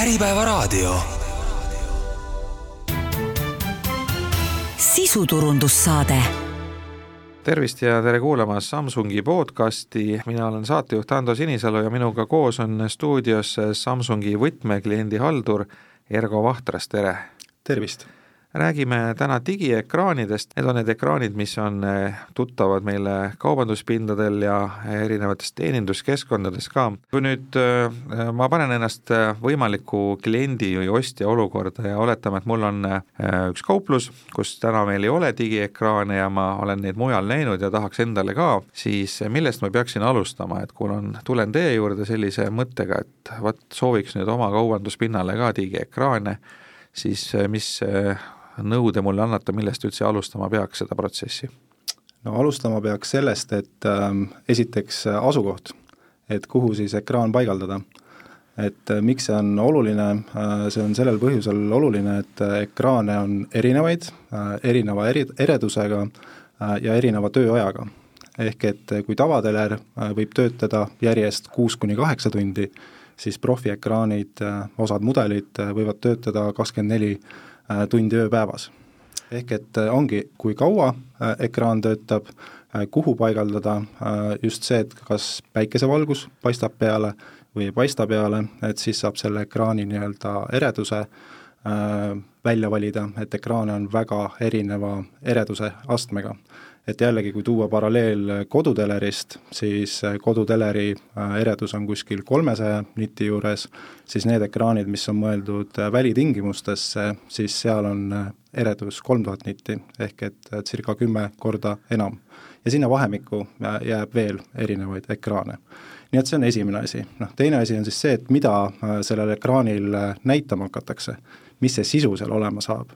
Äripäevaraadio. sisuturundussaade tervist ja tere kuulama Samsungi podcasti, mina olen saatejuht Ando Sinisalu ja minuga koos on stuudios Samsungi võtmekliendi haldur Ergo Vahtras, tere! tervist! Räägime täna digiekraanidest, need on need ekraanid, mis on eh, tuttavad meile kaubanduspindadel ja erinevates teeninduskeskkondades ka. kui nüüd eh, ma panen ennast eh, võimaliku kliendi või ostja olukorda ja oletame, et mul on üks kauplus, kus täna meil ei ole digiekraane ja ma olen neid mujal näinud ja tahaks endale ka, siis millest ma peaksin alustama, et kui on, tulen teie juurde sellise mõttega, et vot sooviks nüüd oma kaubanduspinnale ka digiekraane, siis mis nõu te mulle annate, millest üldse alustama peaks seda protsessi? no alustama peaks sellest, et äh, esiteks asukoht, et kuhu siis ekraan paigaldada. et äh, miks see on oluline äh,, see on sellel põhjusel oluline, et äh, ekraane on erinevaid äh,, erineva eri, eredusega äh, ja erineva tööajaga. ehk et äh, kui tavateler äh, võib töötada järjest kuus kuni kaheksa tundi, siis profiekraanid äh,, osad mudelid äh, võivad töötada kakskümmend neli tundi ööpäevas. ehk et äh, ongi, kui kaua äh, ekraan töötab, kuhu paigaldada, just see, et kas päikesevalgus paistab peale või ei paista peale, et siis saab selle ekraani nii-öelda ereduse välja valida, et ekraane on väga erineva ereduse astmega et jällegi, kui tuua paralleel kodutelerist, siis koduteleri äh, eredus on kuskil kolmesaja niti juures, siis need ekraanid, mis on mõeldud äh, välitingimustesse, siis seal on äh, eredus kolm tuhat nitti, ehk et circa kümme korda enam. ja sinna vahemikku jääb veel erinevaid ekraane. nii et see on esimene asi, noh teine asi on siis see, et mida sellel ekraanil näitama hakatakse, mis see sisu seal olema saab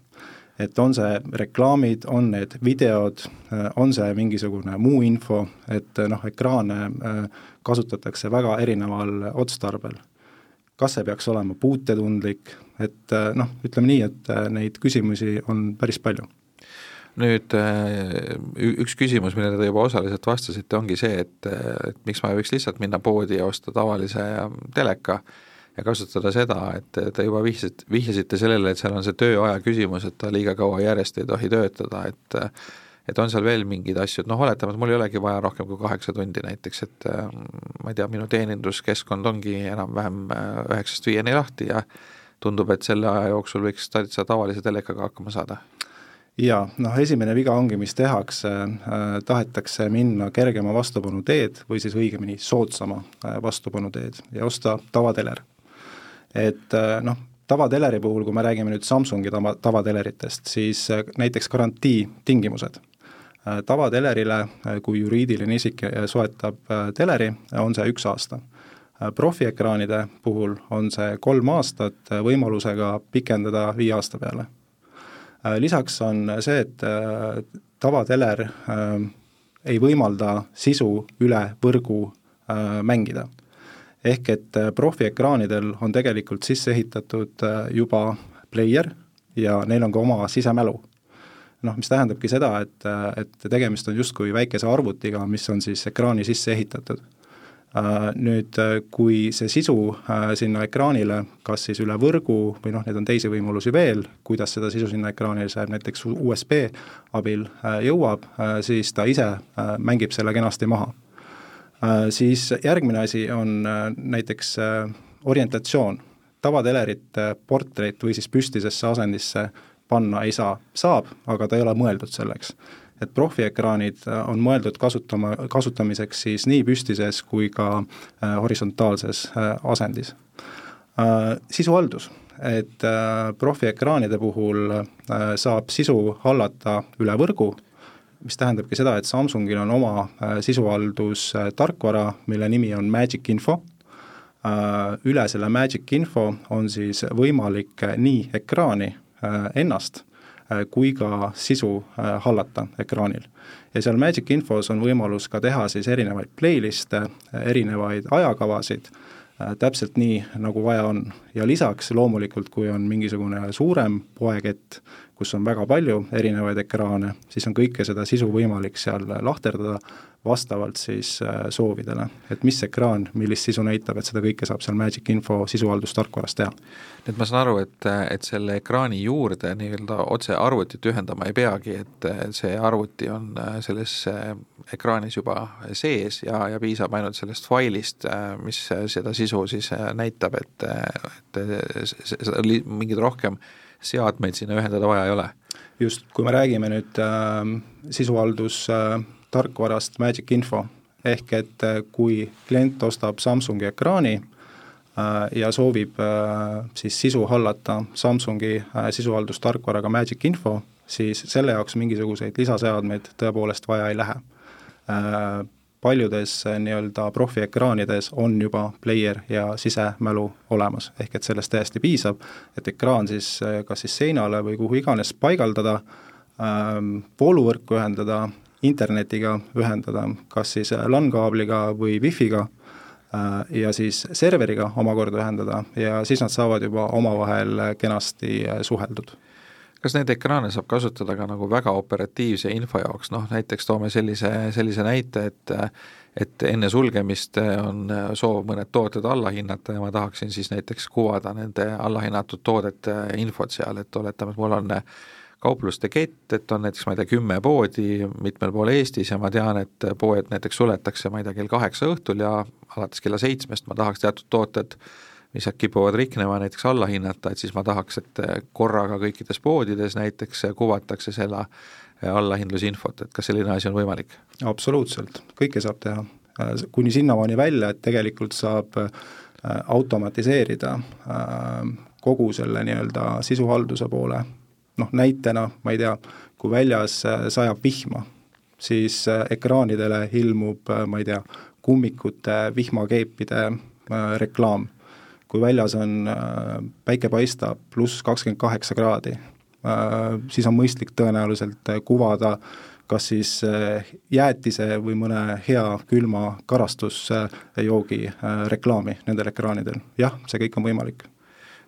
et on see reklaamid, on need videod, äh, on see mingisugune muu info, et äh, noh, ekraane äh, kasutatakse väga erineval otstarbel. kas see peaks olema puutetundlik, et noh, ütleme nii, et neid küsimusi on päris palju. Nüüd üks küsimus, millele te juba osaliselt vastasite, ongi see, et, et miks ma ei võiks lihtsalt minna poodi ja osta tavalise teleka ja kasutada seda, et te juba vihjasite, vihjasite sellele, et seal on see tööaja küsimus, et ta liiga kaua järjest ei tohi töötada, et et on seal veel mingeid asju, et noh, oletame, et mul ei olegi vaja rohkem kui kaheksa tundi näiteks, et ma ei tea, minu teeninduskeskkond ongi enam-vähem üheksast viieni lahti ja tundub, et selle aja jooksul võiks täitsa tavalise telekaga hakkama saada. Jaa, noh esimene viga ongi, mis tehakse äh,, tahetakse minna kergema vastupanu teed või siis õigemini soodsama äh, vastupanu teed ja osta tavateler et äh, noh, tavateleri puhul, kui me räägime nüüd Samsungi tava, tavateleritest, siis äh, näiteks garantii tingimused. Äh, tavatelerile, kui juriidiline isik soetab teleri, on see üks aasta. profiekraanide puhul on see kolm aastat võimalusega pikendada viie aasta peale. Lisaks on see, et tavateler ei võimalda sisu üle võrgu mängida ehk et äh, profiekraanidel on tegelikult sisse ehitatud äh, juba player ja neil on ka oma sisemälu. noh, mis tähendabki seda, et, äh, et tegemist on justkui väikese arvutiga, mis on siis ekraani sisse ehitatud. Nüüd, kui see sisu sinna ekraanile, kas siis üle võrgu või noh, neid on teisi võimalusi veel, kuidas seda sisu sinna ekraanile saab, näiteks USB abil jõuab, siis ta ise mängib selle kenasti maha siis järgmine asi on äh, näiteks äh, orientatsioon. tavatelerit portreet või siis püstisesse asendisse panna ei saa, saab, aga ta ei ole mõeldud selleks. et profiekraanid on mõeldud kasutama, kasutamiseks siis nii püstises kui ka horisontaalses asendis. Sisuhaldus, et profiekraanide puhul saab sisu hallata üle võrgu mis tähendabki seda, et Samsungil on oma äh, sisuhaldustarkvara, mille nimi on Magic Info, äh, üle selle Magic Info on siis võimalik nii ekraani äh, ennast kui ka sisu hallata ekraanil. ja seal Magic Infos on võimalus ka teha siis erinevaid playlist'e, erinevaid ajakavasid, täpselt nii, nagu vaja on. ja lisaks loomulikult, kui on mingisugune suurem poekett, kus on väga palju erinevaid ekraane, siis on kõike seda sisu võimalik seal lahterdada, vastavalt siis äh, soovidele, et mis ekraan millist sisu näitab, et seda kõike saab seal Magic Info sisuhaldustarkvaras teha. et ma saan aru, et, et selle ekraani juurde nii-öelda otse arvutit ühendama ei peagi, et see arvuti on äh, selles ekraanis juba sees ja, ja piisab ainult sellest failist, äh, mis seda sisu siis näitab, et, et seda mingeid rohkem seadmeid sinna ühendada vaja ei ole? just, kui me räägime nüüd äh, sisuhaldus äh, tarkvarast Magic Info, ehk et äh, kui klient ostab Samsungi ekraani äh, ja soovib äh, siis sisu hallata Samsungi sisuhaldustarkvaraga Magic Info, siis selle jaoks mingisuguseid lisaseadmeid tõepoolest vaja ei lähe. Paljudes nii-öelda profiekraanides on juba player ja sisemälu olemas, ehk et sellest täiesti piisab, et ekraan siis kas siis seinale või kuhu iganes paigaldada, vooluvõrku ühendada internetiga ühendada, kas siis LAN-kaabliga või wifi'ga äh, ja siis serveriga omakorda ühendada ja siis nad saavad juba omavahel kenasti äh, suheldud kas neid ekraane saab kasutada ka nagu väga operatiivse info jaoks, noh näiteks toome sellise, sellise näite, et et enne sulgemist on soov mõned tooted alla hinnata ja ma tahaksin siis näiteks kuvada nende allahinnatud toodete infot seal, et oletame, et mul on kaupluste kett, et on näiteks, ma ei tea, kümme poodi mitmel pool Eestis ja ma tean, et poed näiteks suletakse, ma ei tea, kell kaheksa õhtul ja alates kella seitsmest ma tahaks teatud tooted, mis kipuvad riknema, näiteks alla hinnata, et siis ma tahaks, et korraga kõikides poodides näiteks kuvatakse selle allahindlusinfot, et kas selline asi on võimalik? absoluutselt, kõike saab teha, kuni sinnamaani välja, et tegelikult saab äh, automatiseerida äh, kogu selle nii-öelda sisuhalduse poole noh, näitena ma ei tea, kui väljas äh, sajab vihma, siis äh, ekraanidele ilmub, äh, ma ei tea, kummikute vihmakeepide reklaam. Kui väljas on, päike paistab pluss kakskümmend kaheksa kraadi, siis on mõistlik tõenäoliselt kuvada kas siis jäätise või mõne hea külma karastusjoogi reklaami nendel ekraanidel, jah, see kõik on võimalik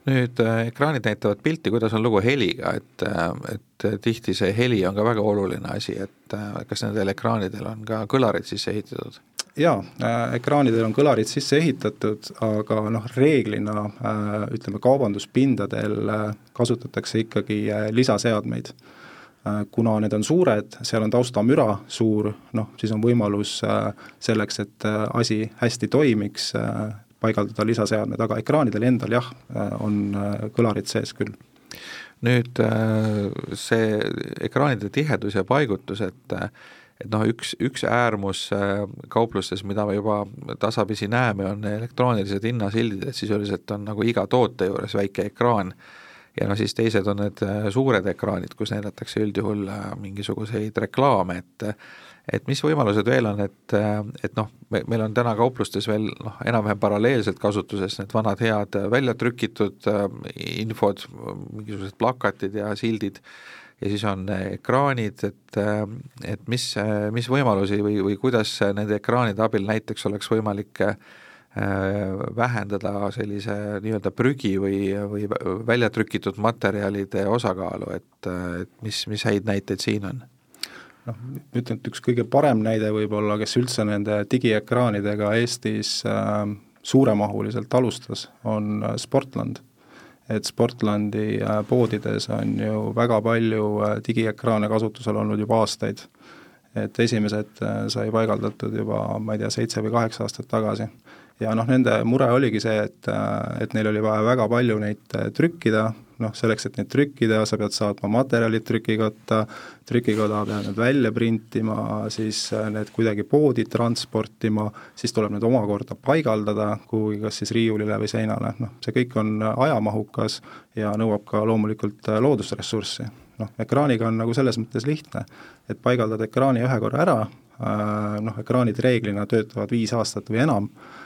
nüüd äh, ekraanid näitavad pilti, kuidas on lugu heliga, et, äh, et tihti see heli on ka väga oluline asi, et äh, kas nendel ekraanidel on ka kõlarid sisse ehitatud? Jaa, ekraanidel on kõlarid sisse ehitatud, aga noh, reeglina ütleme, kaubanduspindadel kasutatakse ikkagi lisaseadmeid. kuna need on suured, seal on taustamüra suur, noh, siis on võimalus selleks, et asi hästi toimiks, paigaldada lisaseadmed, aga ekraanidel endal jah, on äh, kõlarid sees küll. nüüd äh, see ekraanide tihedus ja paigutus, et et noh, üks, üks äärmus äh, kauplustes, mida me juba tasapisi näeme, on elektroonilised hinnasildid, et sisuliselt on nagu iga toote juures väike ekraan. Ja no siis teised on need suured ekraanid, kus näidatakse üldjuhul mingisuguseid reklaame, et et mis võimalused veel on, et, et noh, me, meil on täna kauplustes veel noh, enam-vähem paralleelselt kasutuses need vanad head välja trükitud äh, infod, mingisugused plakatid ja sildid, ja siis on ekraanid, et, äh, et mis, mis võimalusi või, või kuidas nende ekraanide abil näiteks oleks võimalik äh, vähendada sellise nii-öelda prügi või, või välja trükitud materjalide osakaalu, et, et mis, mis häid näiteid siin on? noh, ütlen, et üks kõige parem näide võib-olla, kes üldse nende digiekraanidega Eestis äh, suuremahuliselt alustas, on äh, Sportland. Et Sportlandi äh, poodides on ju väga palju äh, digiekraane kasutusel olnud juba aastaid. et esimesed äh, sai paigaldatud juba, ma ei tea, seitse või kaheksa aastat tagasi. ja noh, nende mure oligi see, et, et neil oli vaja väga palju neid trükkida, noh, selleks, et neid trükkida, sa pead saatma materjalid trükikotta, trükikoda peab need välja printima, siis äh, need kuidagi poodi transportima, siis tuleb need omakorda paigaldada kuhugi, kas siis riiulile või seinale, noh, see kõik on ajamahukas ja nõuab ka loomulikult äh, loodusressurssi. noh, ekraaniga on nagu selles mõttes lihtne, et paigaldad ekraani ühe korra ära, äh, noh, ekraanid reeglina töötavad viis aastat või enam Äh,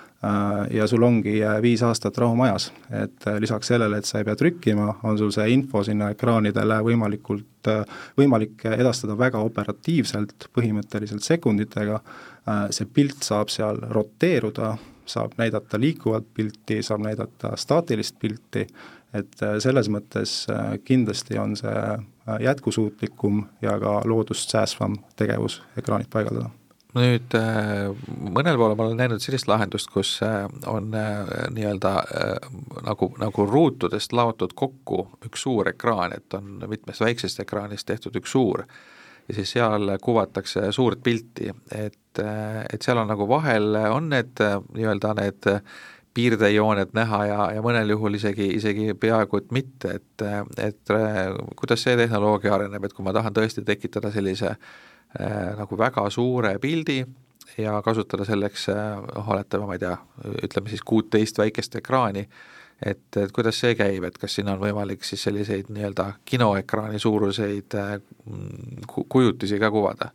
ja sul ongi äh, viis aastat rahu majas, et äh, lisaks sellele, et sa ei pea trükkima, on sul see info sinna ekraanidele võimalikult, võimalik edastada väga operatiivselt, põhimõtteliselt sekunditega, see pilt saab seal roteeruda, saab näidata liikuvat pilti, saab näidata staatilist pilti, et selles mõttes kindlasti on see jätkusuutlikum ja ka loodust säästvam tegevus ekraanid paigaldada nüüd äh, mõnel pool ma olen näinud sellist lahendust, kus äh, on äh, nii-öelda nagu, nagu ruutudest laotud kokku üks suur ekraan, et on mitmest väiksest ekraanist tehtud üks suur. Ja siis seal kuvatakse suurt pilti, et, et seal on nagu vahel, on need nii-öelda need piirdejooned näha ja, ja mõnel juhul isegi, isegi peaaegu et mitte, et, et kuidas see tehnoloogia areneb, et kui ma tahan tõesti tekitada sellise äh, nagu väga suure pildi ja kasutada selleks noh, oletame, ma ei tea, ütleme siis kuuteist väikest ekraani, et, et kuidas see käib, et kas siin on võimalik siis selliseid nii-öelda kinoekraani suuruseid äh, kujutisi ka kuvada?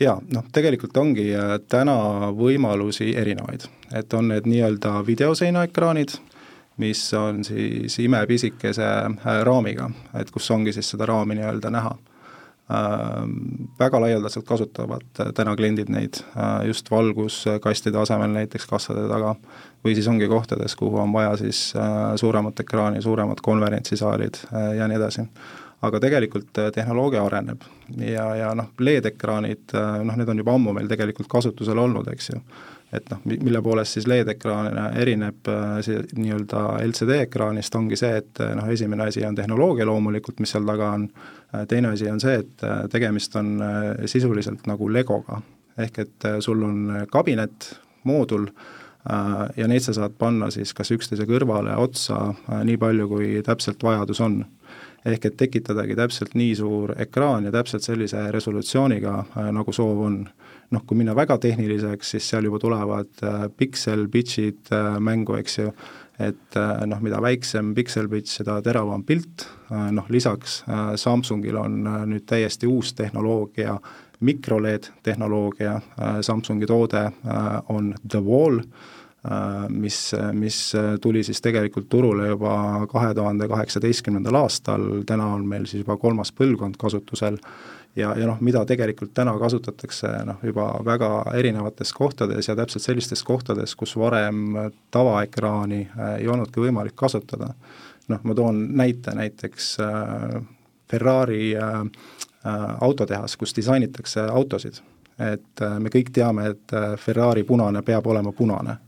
jaa, noh tegelikult ongi täna võimalusi erinevaid, et on need nii-öelda videoseinaekraanid, mis on siis imepisikese raamiga, et kus ongi siis seda raami nii-öelda näha väga laialdaselt kasutavad äh, täna kliendid neid äh, just valguskastide asemel näiteks kassade taga. Või siis ongi kohtades, kuhu on vaja siis äh, suuremat ekraani, suuremad konverentsisaalid ja nii edasi. aga tegelikult tehnoloogia areneb. Ja, ja noh, LED-ekraanid, noh need on juba ammu meil tegelikult kasutusel olnud, eks ju et noh, mille poolest siis LED-ekraan erineb see nii-öelda LCD ekraanist, ongi see, et noh, esimene asi on tehnoloogia loomulikult, mis seal taga on, Äh, teine asi on see, et äh, tegemist on äh, sisuliselt nagu legoga, ehk et sul on kabinet, moodul ja neid sa saad panna siis kas üksteise kõrvale, otsa, nii palju, kui täpselt vajadus on. ehk et tekitadagi täpselt nii suur ekraan ja täpselt sellise resolutsiooniga, nagu soov on. Noh, kui minna väga tehniliseks, siis seal juba tulevad piksel, bitch'id mängu, eks ju. Et äh, noh, mida väiksem pikselpits, seda teravam pilt, äh, noh lisaks äh, Samsungil on nüüd täiesti uus tehnoloogia, mikroLED tehnoloogia, Samsungi toode on The Wall, mis, mis tuli siis tegelikult turule juba kahe tuhande kaheksateistkümnendal aastal, täna on meil siis juba kolmas põlvkond kasutusel ja, ja noh, mida tegelikult täna kasutatakse noh, juba väga erinevates kohtades ja täpselt sellistes kohtades, kus varem tavaekraani äh, ei olnudki võimalik kasutada. noh, ma toon näite näiteks äh, Ferrari äh, autotehas, kus disainitakse autosid. et me kõik teame, et Ferrari punane peab olema punane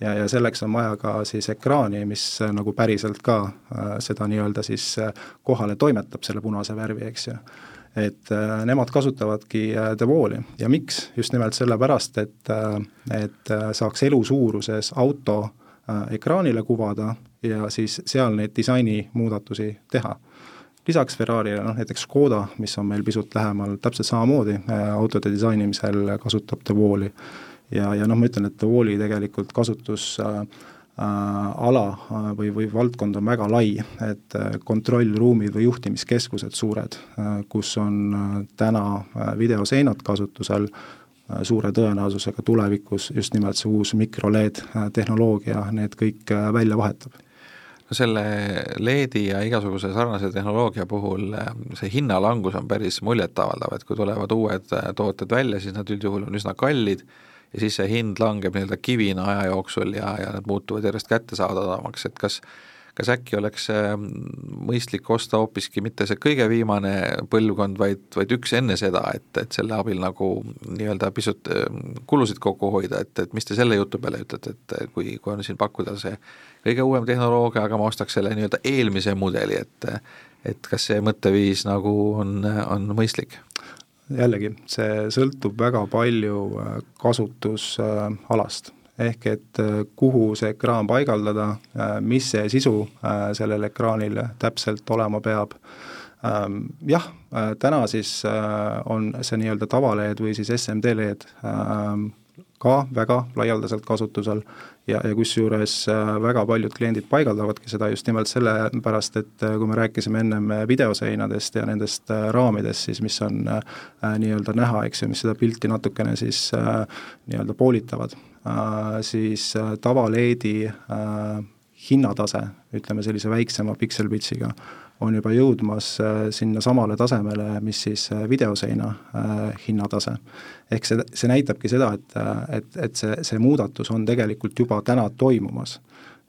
ja, ja selleks on vaja ka siis ekraani, mis nagu päriselt ka äh, seda nii-öelda siis äh, kohale toimetab, selle punase värvi, eks ju et äh, nemad kasutavadki äh, Devooli ja miks, just nimelt sellepärast, et äh, et saaks elu suuruses auto ekraanile kuvada ja siis seal neid disainimuudatusi teha. lisaks Ferrari'le noh, näiteks Škoda, mis on meil pisut lähemal, täpselt samamoodi autode disainimisel kasutab Devooli. ja, ja noh, ma ütlen, et Devooli tegelikult kasutus äh, Äh, ala äh, või, või valdkond on väga lai, et äh, kontrollruumid või juhtimiskeskused suured, kus on täna videoseinad kasutusel, suure tõenäosusega tulevikus just nimelt see uus mikro-LED tehnoloogia need kõik välja vahetab. No selle LED-i ja igasuguse sarnase tehnoloogia puhul see hinnalangus on päris muljetavaldav, et kui tulevad uued tooted välja, siis nad üldjuhul on üsna kallid ja siis see hind langeb nii-öelda kivina aja jooksul ja, ja nad muutuvad järjest kättesaadavamaks, et kas kas äkki oleks mõistlik osta hoopiski mitte see kõige viimane põlvkond, vaid, vaid üks enne seda, et, et selle abil nagu nii-öelda pisut kulusid kokku hoida, et, et mis te selle jutu peale ütlete, et kui, kui on siin pakkuda see kõige uuem tehnoloogia, aga ma ostaks selle nii-öelda eelmise mudeli, et et kas see mõtteviis nagu on, on mõistlik? Jällegi, see sõltub väga palju äh, kasutusalast. ehk et äh, kuhu see ekraan paigaldada, äh, mis see sisu sellel ekraanil täpselt olema peab, ähm, jah, täna siis on see nii-öelda tavaleed või siis SMD LED ähm, ka väga laialdaselt kasutusel. Ja, ja kusjuures äh, väga paljud kliendid paigaldavadki seda just nimelt sellepärast, et äh, kui me rääkisime ennem videoseinadest ja nendest äh, raamidest, siis mis on nii-öelda näha, eks ju, mis seda pilti natukene siis nii-öelda poolitavad, siis tavaleedi hinnatase, ütleme sellise väiksema pikselpitsiga, on juba jõudmas sinnasamale tasemele, mis siis videoseina hinnatase. ehk see, see näitabki seda, et, et, et see, see muudatus on tegelikult juba täna toimumas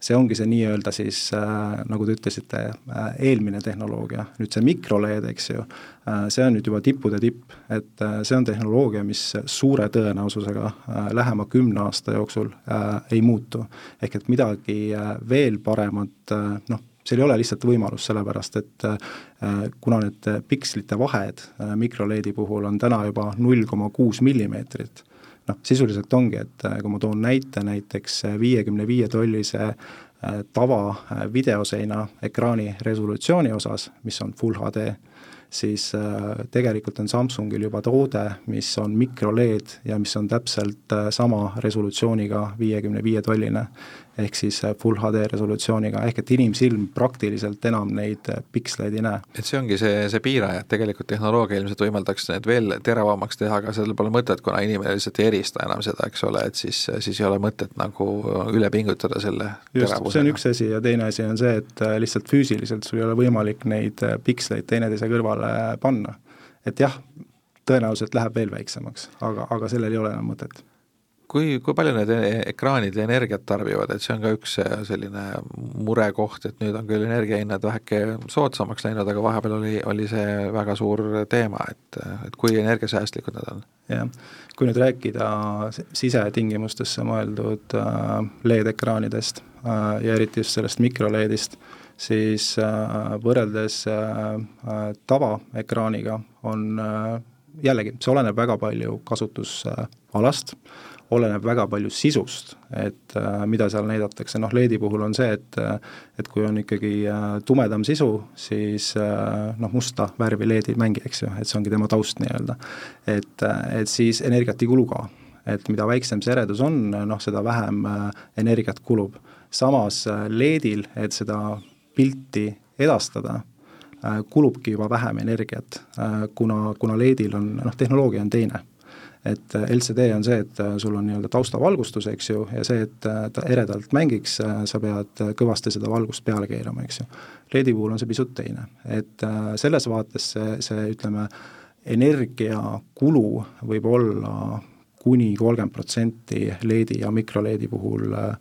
see ongi see nii-öelda siis äh,, nagu te ütlesite äh,, eelmine tehnoloogia, nüüd see mikroLED, eks ju äh,, see on nüüd juba tippude tipp, et äh, see on tehnoloogia, mis suure tõenäosusega äh, lähema kümne aasta jooksul äh, ei muutu. ehk et midagi äh, veel paremat äh, noh, seal ei ole lihtsalt võimalust, sellepärast et äh, kuna need pikslite vahed äh, mikroLED-i puhul on täna juba null koma kuus millimeetrit, noh, sisuliselt ongi, et äh, kui ma toon näite näiteks viiekümne viie tollise tava videoseina ekraani resolutsiooni osas, mis on full HD, siis tegelikult on Samsungil juba toode, mis on mikro-LED ja mis on täpselt sama resolutsiooniga viiekümne viie tolline ehk siis äh, full HD resolutsiooniga, ehk et inimsilm praktiliselt enam neid äh, piksleid ei näe. et see ongi see, see piiraja, et tegelikult tehnoloogia ilmselt võimaldaks need veel teravamaks teha, aga sellel pole mõtet, kuna inimene lihtsalt ei erista enam seda, eks ole, et siis, siis ei ole mõtet nagu üle pingutada selle just, see on üks asi ja teine asi on see, et äh, lihtsalt füüsiliselt sul ei ole võimalik neid piksleid teineteise kõrvale panna. et jah, tõenäoliselt läheb veel väiksemaks, aga, aga sellel ei ole enam mõtet kui, kui palju need e-, ekraanid energiat tarbivad, et see on ka üks selline murekoht, et nüüd on küll energiahinnad väheke soodsamaks läinud, aga vahepeal oli, oli see väga suur teema, et, et kui energiasäästlikud nad on? jah, kui nüüd rääkida sisetingimustesse mõeldud äh, LED-ekraanidest äh, ja eriti just sellest mikro-LED-ist, siis äh, võrreldes tavaekraaniga on jällegi, see oleneb väga palju kasutusalast äh,, oleneb väga palju sisust, et äh, mida seal näidatakse, noh LED-i puhul on see, et äh, et kui on ikkagi äh, tumedam sisu, siis äh, noh, musta värvi LED ei mängi, eks ju, et see ongi tema taust nii-öelda. et, äh, et siis energiat ei kulu ka, et mida väiksem see eredus on, noh, seda vähem äh, energiat kulub. samas äh, LED-il, et seda pilti edastada äh,, kulubki juba vähem energiat äh,, kuna, kuna LED-il on, noh, tehnoloogia on teine et äh, LCD on see, et sul on nii-öelda taustavalgustus, eks ju, ja see, et ta eredalt mängiks, sa pead kõvasti seda valgust peale keerama, eks ju. LED-i puhul on see pisut teine, et selles vaates see, see ütleme, energiakulu võib olla kuni kolmkümmend protsenti LED-i ja mikro-LED-i puhul Äh,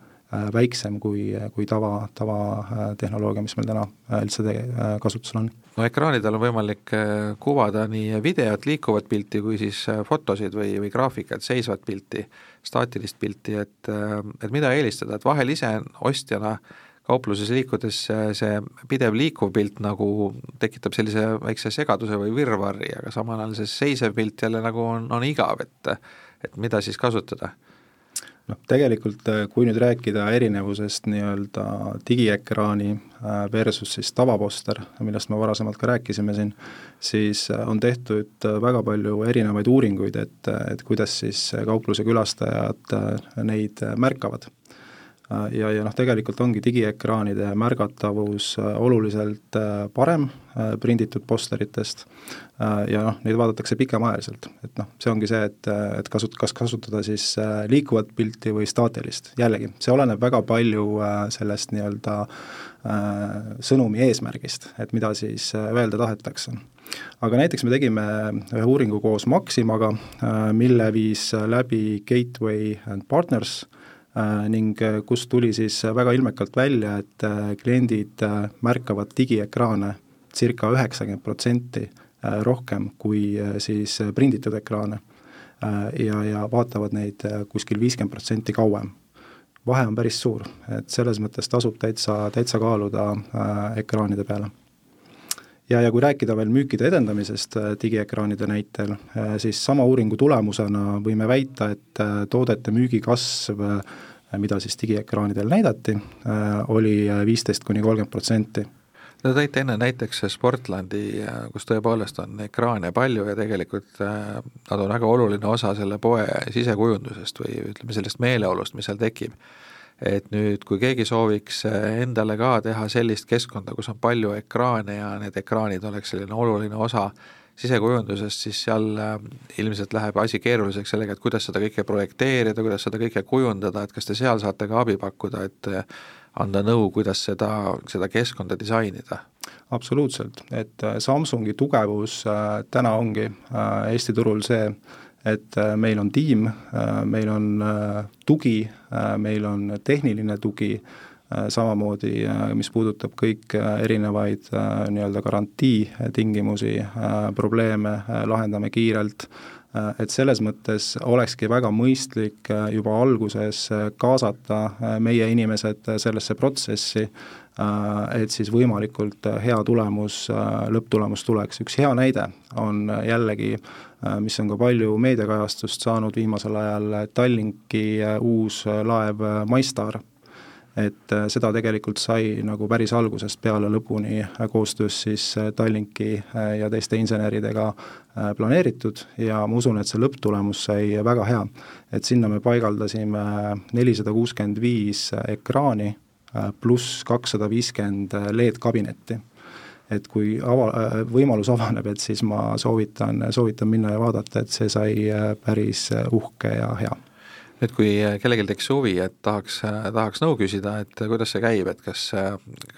väiksem kui, kui tava, tavatehnoloogia, mis meil täna äh, LCD äh, kasutusel on. no ekraanidel on võimalik kuvada nii videot, liikuvat pilti, kui siis fotosid või, või graafikat, seisvat pilti, staatilist pilti, et, et mida eelistada, et vahel ise ostjana kaupluses liikudes see pidev liikuv pilt nagu tekitab sellise väikse segaduse või virvarri, aga samal ajal see seisev pilt jälle nagu on, on igav, et et mida siis kasutada noh, tegelikult äh, kui nüüd rääkida erinevusest nii-öelda digiekraani äh, versus siis tavaposter, millest me varasemalt ka rääkisime siin, siis äh, on tehtud väga palju erinevaid uuringuid, et, et kuidas siis kaupluse külastajad neid märkavad ja, ja noh, tegelikult ongi digiekraanide märgatavus äh, oluliselt äh, parem prinditud posteritest. Ja noh, neid vaadatakse pikemaajaliselt, et noh, see ongi see, et, et kasut-, kas kasutada siis liikuvat pilti või staatilist, jällegi, see oleneb väga palju sellest nii-öelda sõnumi eesmärgist, et mida siis öelda tahetakse. Aga näiteks me tegime ühe uuringu koos Maximaga, mille viis läbi Gateway and Partners äh, Äh, ning äh, kust tuli siis väga ilmekalt välja, et äh, kliendid märkavad digiekraane circa üheksakümmend protsenti rohkem kui siis prinditud ekraane. ja, ja vaatavad neid kuskil viiskümmend protsenti kauem. vahe on päris suur, et selles mõttes tasub täitsa, täitsa kaaluda ekraanide peale ja, ja kui rääkida veel müükide edendamisest digiekraanide näitel, siis sama uuringu tulemusena võime väita, et toodete müügikasv mida siis digiekraanidel näidati, oli viisteist kuni kolmkümmend protsenti. Te tõite enne näiteks Sportlandi, kus tõepoolest on ekraane palju ja tegelikult nad on väga oluline osa selle poe sisekujundusest või ütleme, sellest meeleolust, mis seal tekib et nüüd, kui keegi sooviks endale ka teha sellist keskkonda, kus on palju ekraane ja need ekraanid oleks selline oluline osa sisekujundusest, siis seal äh, ilmselt läheb asi keeruliseks sellega, et kuidas seda kõike projekteerida, kuidas seda kõike kujundada, et kas te seal saate ka abi pakkuda, et anda nõu, kuidas seda, seda keskkonda disainida? absoluutselt, et Samsungi tugevus täna ongi Eesti turul see, et meil on tiim, meil on tugi, meil on tehniline tugi, samamoodi mis puudutab kõik erinevaid nii-öelda garantiitingimusi, probleeme lahendame kiirelt Äh, et selles mõttes olekski väga mõistlik äh, juba alguses äh, kaasata meie inimesed sellesse protsessi, et siis võimalikult hea tulemus, lõpptulemus tuleks. üks hea näide on jällegi, mis on ka palju meediakajastust saanud viimasel ajal, Tallinki uus laev MyStar et äh, seda tegelikult sai nagu päris algusest peale lõpuni äh, koostöös siis äh, Tallinki ja teiste inseneridega planeeritud ja ma usun, et see lõpptulemus sai väga hea. et sinna me paigaldasime nelisada kuuskümmend viis ekraani pluss kakssada viiskümmend LED-kabinetti et kui ava-, võimalus avaneb, et siis ma soovitan, soovitan minna ja vaadata, et see sai päris uhke ja hea nüüd, kui kellelgi tekkis huvi, et tahaks, tahaks nõu küsida, et kuidas see käib, et kas,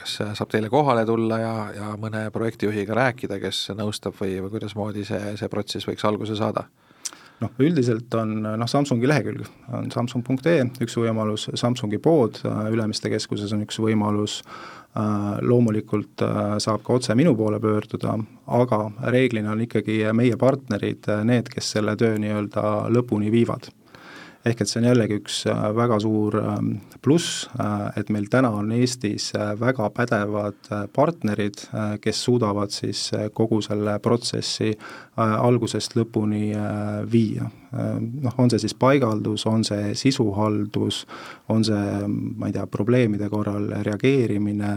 kas saab teile kohale tulla ja, ja mõne projektijuhiga rääkida, kes nõustab või, või kuidasmoodi see, see protsess võiks alguse saada? Noh, üldiselt on noh, Samsungi lehekülg on samsung.ee üks võimalus, Samsungi pood Ülemiste keskuses on üks võimalus, loomulikult saab ka otse minu poole pöörduda, aga reeglina on ikkagi meie partnerid need, kes selle töö nii-öelda lõpuni viivad ehk et see on jällegi üks äh, väga suur ähm, pluss, äh, et meil täna on Eestis äh, väga pädevad partnerid, kes suudavad siis kogu selle protsessi algusest lõpuni viia. Noh, on see siis paigaldus, on see sisuhaldus, on see, ma ei tea, probleemide korral reageerimine,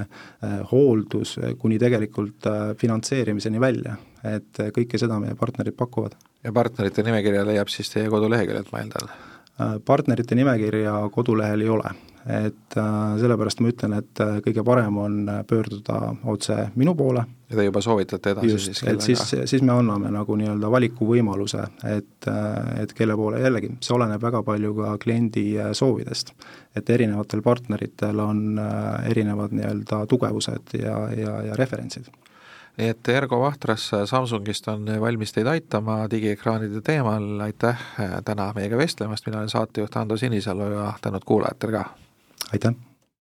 hooldus, kuni tegelikult finantseerimiseni välja, et kõike seda meie partnerid pakuvad. ja partnerite nimekirja leiab siis teie koduleheküljelt, ma eeldan? Äh, partnerite nimekirja kodulehel ei ole, et äh, sellepärast ma ütlen, et äh, kõige parem on pöörduda otse minu poole. ja te juba soovitate edasi Just, siis kellega? siis, siis me anname nagu nii-öelda valikuvõimaluse, et, et kelle poole, jällegi, see oleneb väga palju ka kliendi soovidest. et erinevatel partneritel on erinevad nii-öelda tugevused ja, ja, ja referentsid nii et Ergo Vahtras Samsungist on valmis teid aitama digiekraanide teemal, aitäh täna meiega vestlemast, mina olen saatejuht Ando Sinisalu ja tänud kuulajatele ka! aitäh!